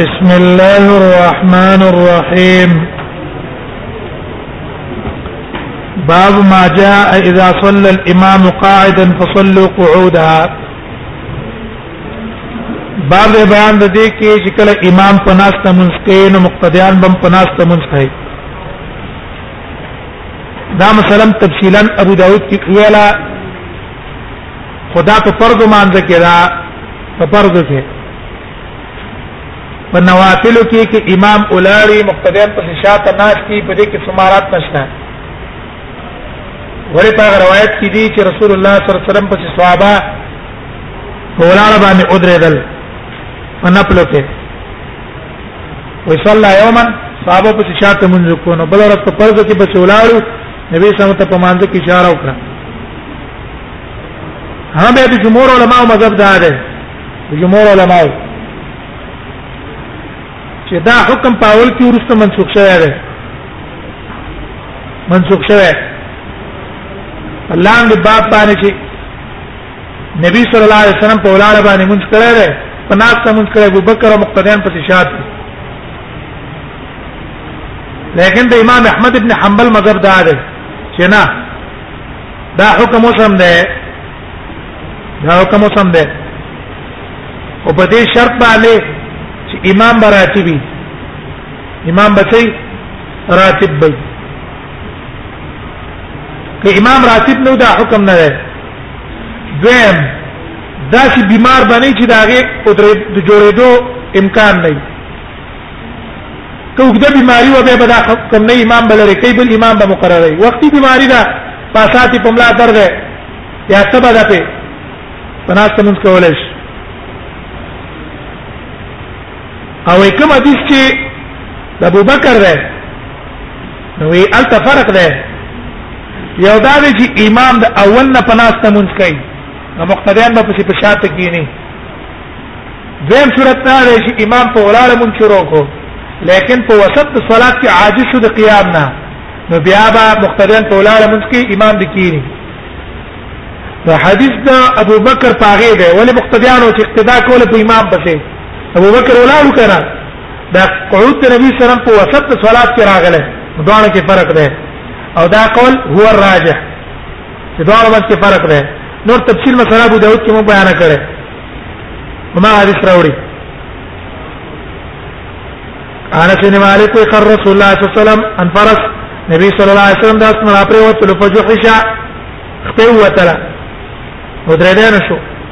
بسم الله الرحمن الرحيم باب ما جاء اذا صلى الامام قاعدا فصلوا قعودا باب بیان د دې کې چې کله امام پناس ته منځ کوي نو مقتدیان بم پناس ته منځ کوي دا مثلا تفصیلا ابو داود کې ویلا خدا په فرض مانځ کې دا په فرض کې په نوافل کې کې امام اولاری مقتدیان په شاته ناس کې په دې کې سمارات نشته ورته روایت کې دي چې رسول الله صلی الله علیه وسلم په صحابه په ولاړه باندې ودرېدل په نپلو کې وصلى يوما صحابه په شاته منځ کو نو بل ورځ په فرض کې بچ ولاړو نبی سم ته په مانځ کې اشاره وکړه هم به جمهور علما او مذهب دا ده جمهور علما چې دا حکم په اول کې ورسته منسوخ شوی دی منسوخ شوی الله دې باب باندې چې نبی صلی الله علیه وسلم په ولاړه باندې مونږ کړه ده په ناس ته مونږ کړه ابو بکر او مقتدیان په شاد لیکن د امام احمد ابن حنبل مذهب دا ده چې نه دا حکم وسم ده دا حکم وسم ده او په دې شرط باندې چې امام براتبي امام بچي راتب بي که امام راتب نو دا حکم نه ده دویم دا چې بیمار باندې چې داغه او د جوړېدو امکان نه وي که وګړه بیماری و به بدا کم نه امام بلره کوي بل امام به مقرره وي وختي بیماری دا پاساتي پملا درد یا سبا ده په پناست مونږ کولای شي او کوم حدیث چې د ابوبکر ده نو وی الته فرق ده یو دا دی چې امام د اول نه پناسته مونږ کوي نو مقتدیان به پسې په شاته کینی دیم صورت دا دی چې امام په ولاړه مونږ شروع کو لیکن په وسط صلات کې عاجز شو د قیام نه نو بیا به مقتدیان په ولاړه مونږ کې امام د کینی نو حدیث دا ابو بکر پاغه دی ولی مقتدیانو چې اقتدا کوله په امام پسې ابو بکر ولاړو کړه دا قعود د نبی سره په وسط د صلات کې راغله دوه کې فرق ده او دا قول هو الراجح چې دوه بس کې فرق ده نور تفصیل مثلا ابو داود کې مو بیان کړي وما حدیث راوړي انس بن مالک قر رسول الله صلی الله علیه وسلم ان فرس نبی صلی الله علیه وسلم داس نه پرې وته لفجو حشا خپل وتره ودرېدل شو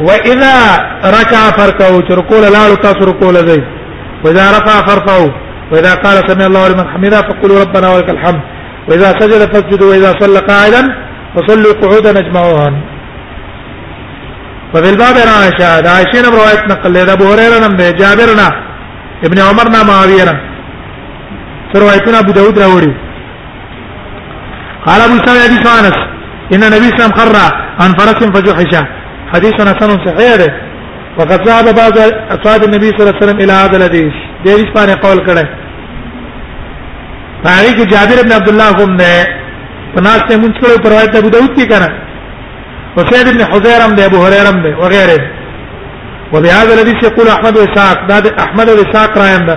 واذا ركع فركعوا تركول لا لتصركول زي واذا رفع فرفعوا واذا قال سمع الله لمن حمده فقولوا ربنا ولك الحمد واذا سجد فاسجدوا واذا صلى قاعدا فصلوا قعودا اجمعوها وفي الباب عن عائشة هذا عائشة نقل أبو هريرة نم جابرنا ابن عمرنا معاوية روايتنا أبو داود راوري قال ابو سعيد حديث انس ان النبي صلى الله عليه وسلم قرأ عن فرس فجحش حديث حسن صحيح ده وقد ذهب بعض اصحاب النبي صلى الله عليه وسلم الى هذا الحديث دې حدیث باندې قول کړه هغه کې جابر بن عبد الله هم ده پناس ته مونږ کړو پر روایت ابو داود کې کړه وسعيد بن حذير هم ده ابو هريره هم ده وغيره وبهذا الحديث يقول احمد واسحاق ده احمد واسحاق رايم ده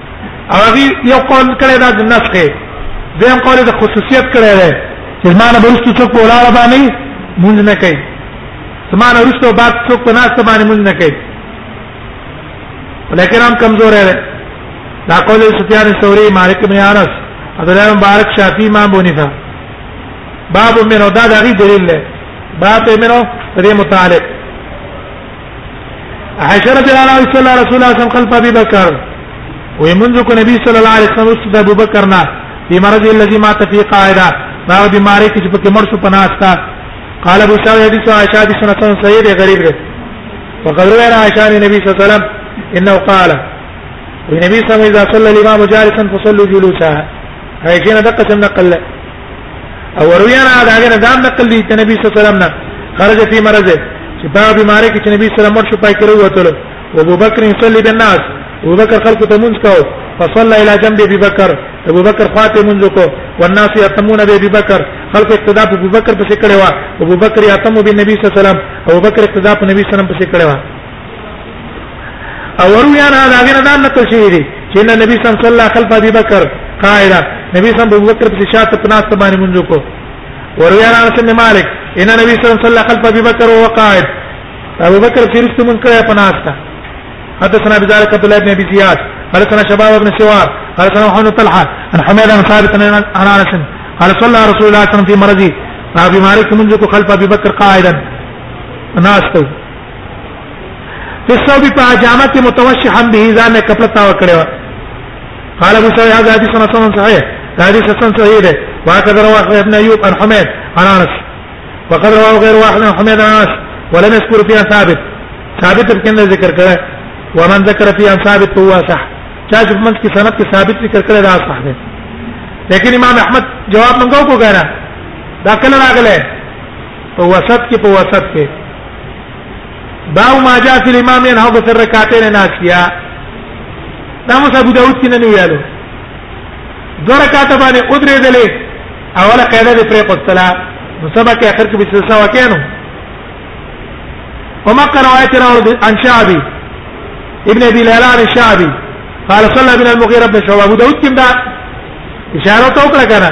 هغه یو قول کړی دا د نسخ زم قول د خصوصیت کړی دی چې زمانه برستو څوک په ولاړ باندې مونږ نه کوي زمانه برستو بعد څوک په ناس باندې مونږ نه کوي ولیکن هم کمزور دی دا قول سفیان ثوری مالک بن انس عبد الله مبارک شافعی امام بونیفه باب منو دا دغه دلیل دی باب منو دې متعلق حشر بلال او صلی الله رسول الله صلی خلف ابي بکر وي منذ کو نبی صلی الله علیه وسلم استد ابو بکر نه په مرض الذي مات في قاعده دا بیماری کې چې په کمر شو پناستا قال ابو سعيد حديث عائشه حديث حسن صحيح دی غریب دی وقد روى عائشه عن النبي صلى الله عليه وسلم انه قال والنبي صلى الله عليه وسلم اذا صلى الامام جالسا فصلوا جلوسا هيجينا دقه نقل او ورویا نه دا غره دا نقل دی ته نبی صلی الله علیه وسلم نه خرج فی مرزه چې په بیماری کې چې نبی صلی الله علیه وسلم شو پای کړو وته او ابو بکر یصلی بالناس ابو بکر خلق ته مونږ کاو فصلى الى جنب ابي بکر ابو بکر خاطه مونږ کو والناس يتمون ابي بکر خلق اقتداء ابو بکر پسې کړي وا ابو بکر يتم بالنبي صلی الله علیه وسلم ابو بکر اقتداء په نبی صلی الله علیه وسلم پسې کړي وا او وروي انا دا غیر دا نقل شوی دی چې نبی صلی الله علیه وسلم خلف ابي بکر قائلا نبی صلی الله علیه وسلم په شات په ناس باندې منځو کو وروي انا انس بن مالک ان نبی صلی الله علیه وسلم خلف ابي بکر او قائد ابو بکر فرست من کړه په ناس تا حدثنا بذلك عبد الله بن ابي زياد حدثنا شباب بن سوار حدثنا محمد طلحه عن حميد بن ثابت عن انس قال صلى رسول الله صلى الله عليه وسلم في مرضي ابي مالك منذ خلف ابي بكر قائدا ناس تو په ثوب په حجامت متوشحا به ځان نه کپړه تاو کړو قال ابو سعيد هذا حديث حسن صحيح حديث حسن صحيح ده وهكذا رواه ابن ايوب عن حميد عن انس وقد رواه غير واحد عن حميد عن انس ولم يذكر فيها ثابت ثابت كان ذكر کړه ومن ذكر فيها ثابت هو صح چا چې من کې سند کې ثابت ذکر کړه دا صح ده لیکن امام احمد جواب منګو کو کہنا دا کله راغله په وسط کې په وسط کې باو ما جاء في الامام ينهض في الركعتين ناسيا دا مو ابو داود کې نه ویلو دوه رکعات باندې ودرېدلې اوله قاعده دې پرې قصلا نو سبا کې اخر کې بسم الله وکینو وما قرأ آية راوي عن شعبي ابن ابي لالان الشعبي قال صلى بنا المغيرة بن شعبة ابو داود كم دا اشاره تو کړه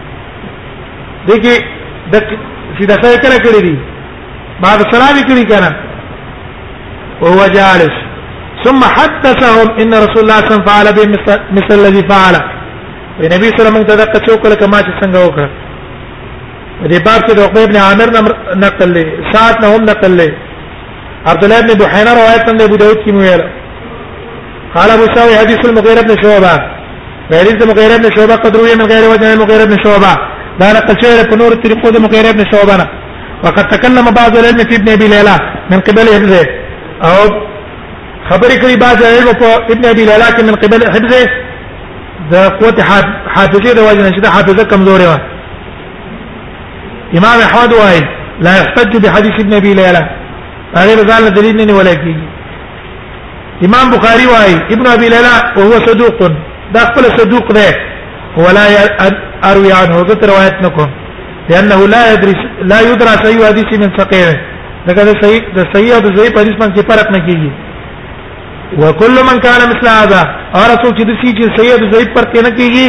دغه د چې د خیر کړه کړی دي بعد سلام کړی کنه وهو جالس ثم حدثهم ان رسول الله صلى الله عليه وسلم فعل به مثل الذي فعل النبي صلى الله عليه وسلم تدقه چوکل کما چې څنګه وکړه دې باب کې د عقبه ابن عامر نقل لې ساعت نه هم نقل لې عبد الله بن بحيره روایت څنګه ابو داود کې مویل قال ابو ساوي حديث المغيرة بن شعبة غیر د مغیره بن شعبہ قدر یې مغیره وجه مغیره بن شعبہ دا نقل شوی په نور طریقو د مغیره بن شعبہ نه وقد تكلم بعض العلم في ابن ابي ليلى من قبل حفظه او خبرې کوي بعض علم په ابن ابي ليلى کې من قبل حفظه د قوت حافظه د وجه نشته حافظه کمزورې و امام احمد وايي لا يحتج بحديث ابن ابي ليلى هغه ځان دلیل نه ولا کیږي امام بخاری وايي ابن ابي ليلى وهو صدوق دا خپل صدوق ده ولا اروي عنه ذات روایت نکوم لانه لا يدري لا يدرى صحيح حديث من سقيه دغه د صحیح د صحیح او د ضعیف حدیث باندې فرق نه کیږي وکل من کان مثل هذا اور څوک چې د سی چې صحیح او د ضعیف فرق نه کیږي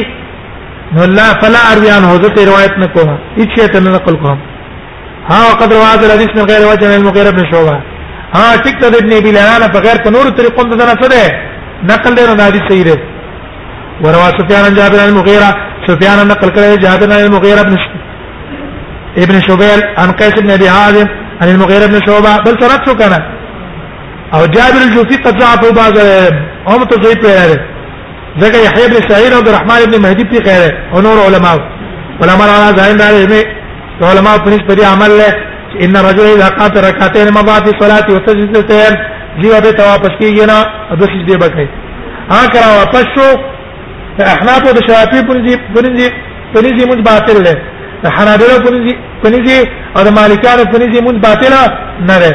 نو لا فلا ارویان هو زه روایت نه کوم هیڅ ته نه نقل کوم ها وقد روى هذا الحديث من غير وجه من المغيرة بن شعبة ها ټیک ته ابن ابي لهان په غیر په نور طریقو ته نه څه ده نقل له نادي صحیح ده وروا سفيان عن جابر عن المغيرة سفيان نقل کړی جابر عن المغيرة بن ابن شبيل عن قيس بن ابي عازم عن المغيرة بن شعبة بل سند شو کنه او جابر الجوفي قد ضعف بعض هم ته ضعیف دی ځکه يحيى بن سعيد او عبد الرحمن بن مهدي په خيره او نور علماء علماء على ځای نه علماء په نسبت دې عمل له ان رجل اذا قات رکعتين ما بعد الصلاه وسجدتين دیو به ته واپس کیږي نه د سجدې بکې ها کرا واپس شو احناف او شافعي په دې په دې په دې موږ باطل له حنابلو په دې په دې او مالکانو په دې موږ باطل نه ده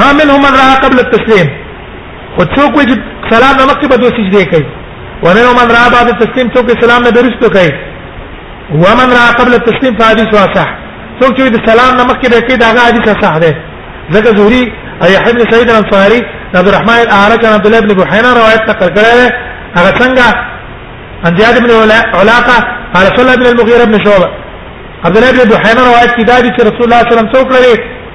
ها منهم من راى قبل التسليم او څوک چې سلام نه مخکې به دوه سجدي کوي ومن من را بعد التسلیم څوک سلام نه درسته کوي ومن را قبل التسلیم فحدیث واصح څوک چې د سلام نه مخکې به کوي دا هغه حدیث صح ده ځکه زهري اي حبن سعيد الانصاري عبد الرحمن الاعرج عن عبد الله بن بحينا روایت نقل کړی دی هغه څنګه ان زياد بن علاقه قال صلى بن المغيرة بن شعبة عبد الله بن بحينا روایت کړی دی چې رسول الله صلی الله عليه وسلم څوک لري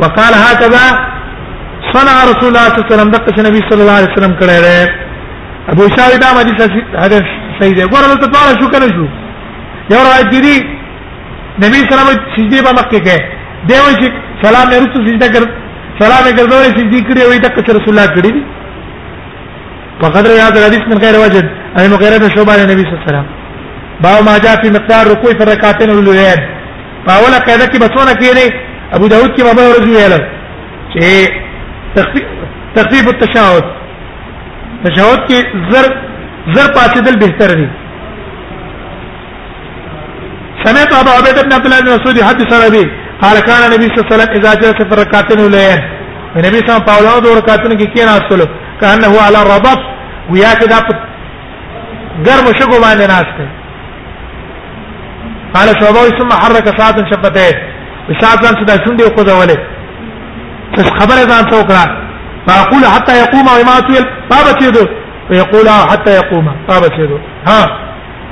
وقال هكذا صنع رسول الله صلی الله علیه وسلم دغه نبی صلی الله علیه وسلم کړه ده ابو شاوی دا مدي حدیث صحیح دی ګوره ته پاره شو کنه شو یو روایت دی نبی صلی الله علیه وسلم سجده په مکه کې دی وایي چې سلام یې رسو سجده کړ سلام یې ګرځولې سجدي کړې وي دغه رسول الله کړې دي په قدر یاد حدیث من غیر وجد ان مغیره شوبه نبی صلی الله علیه وسلم باو ما جاء في مقدار ركوع في الركعتين الاوليين پاوله قاعده کې بچونه کېږي ابو داود کې بابا ورځ ویل چې تخفیف تخفیف التشهد تشهد کې زر زر پاتېدل بهتر دي سمعت ابو عبيد بن عبد الله بن مسعود يحدث عن ابي قال كان النبي صلى الله عليه وسلم اذا جلس في الركعتين الاولين النبي صلى الله عليه وسلم پاولو دو رکعتن کې کېنا اصلو كانه على الربط ويا كده ګرم شګو باندې ناشته قال شعبه ثم حرك ساعت شبته ساعت ځان صدا شونډې خو ځولې بس خبره ځان ته وکړه فاقول حتى يقوم وما تول بابا تيدو ويقول حتى يقوم بابا تيدو ها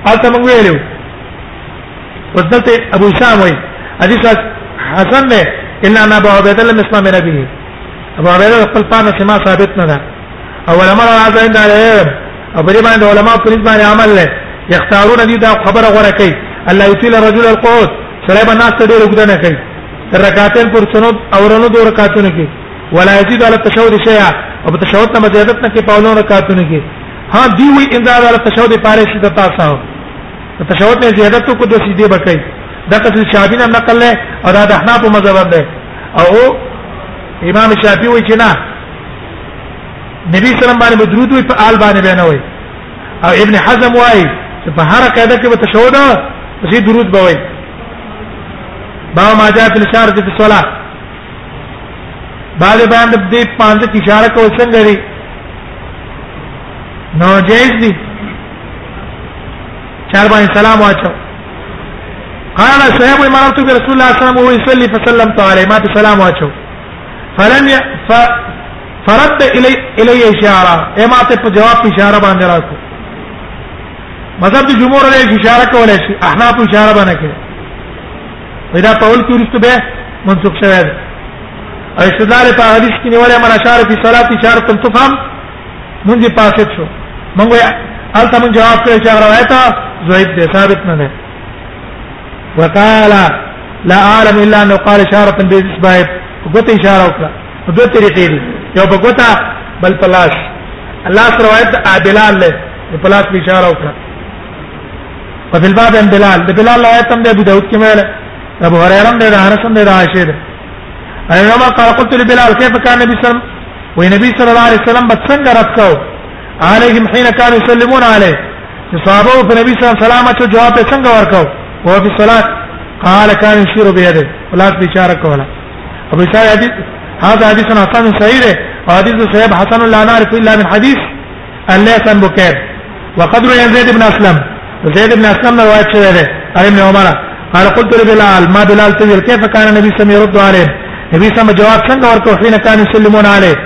قالت من ویلو وصلت ابو هشام وي حديث حسن نه الا انا ابو عبيد الله مسمع من ابي ابو عبيد الله خپل پانه سما ثابت نه ده او علماء راځي دا او په دې باندې علماء په نسبت باندې عمل لري یختارون دي دا خبره غوړه کوي الله یطیل الرجل القعود سره به ناس ته ډېر وګدان نه کوي رکعتین پر سنو او رنو دو رکعتونه کې ولا یزيد علی التشهد شیئا او په تشهد نه زیادت نه کې پاولو رکعتونه کې ها دی وی انذار علی التشهد پاره شي د تاسو په تشهد نه زیادت کو د سیدی بکای دا کله شابین هم نقل له او دا د احناف مذهب ده او امام شافعي وی چې نه نبی سلام باندې بدرود وي په آل باندې بنه وي او ابن حزم وای چې په هر قاعده کې به تشهود زی درود به وي با ما جاء في الاشاره في الصلاه باندې باندې دې پانځه اشاره کول څنګه لري نو جائز دي چار باندې سلام واچو قال صاحب امارته رسول الله صلی الله علیه وسلم وسلم فسلمت علیه ما سلام واچو فلم ي... ف... فرد الی الی اشاره اما ته په جواب اشاره باندې راکو مذهب د جمهور له اشاره کولای شي احناف اشاره باندې کوي پیدا پاول کې ورسته به منسوخ شوی دی او استدلال په حدیث کې نیولې من اشاره په صلات اشاره تم تفهم مونږه پاسه شو مونږه الته مون جواب کړی چې روایت زوید دی ثابت نه ده وقال لا اعلم الا انه قال اشاره بالاسباب غوته اشاره وکړه دوه طریقې دي یو په غوته بل پلاس الله سره روایت عادلان له پلاس په اشاره وکړه په بل باب ان بلال د بلال روایت هم د ابو داود کې مله ابو هريره هم د انس هم د عائشه ده انا ما قال قلت لبلال كيف كان النبي صلى الله عليه وسلم ونبي صلى الله عليه وسلم بتسنګ رات کو عليهم حين كانوا يسلمون عليه صحابه په نبی صلی الله علیه وسلم ته جواب څنګه ورکاو او په صلات قال كان يشير بيده ولات بشاره کوله ابو سعيد حديث هذا حديث حسن صحيح او حديث صحيح حسن لا نعرف الا من حديث الليث بن بكير وقدر زيد بن اسلم زيد بن اسلم روایت شوی دی عن ابن عمر قال قلت لبلال ما بلال تقول كيف كان النبي صلى الله عليه وسلم يرد عليه النبي صلى الله عليه وسلم جواب څنګه ورکو حين كان يسلمون عليه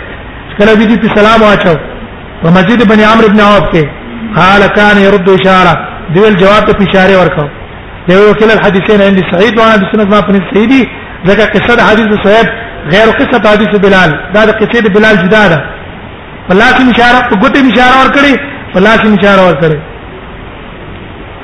کله بيجي په سلام واچو په مسجد بني عمرو بن عوف کې قال كان يرد اشاره دیول جواب ته اشاره ورکاو دی یو کله الحديثين عند سعيد وانا د سنت ما په سعيدي ځکه قصه د حدیث صاحب غیر قصه حدیث بلال دا د قصه د بلال جدا ده په لاس اشاره په ګوتې اشاره ورکړي په لاس اشاره ورکړي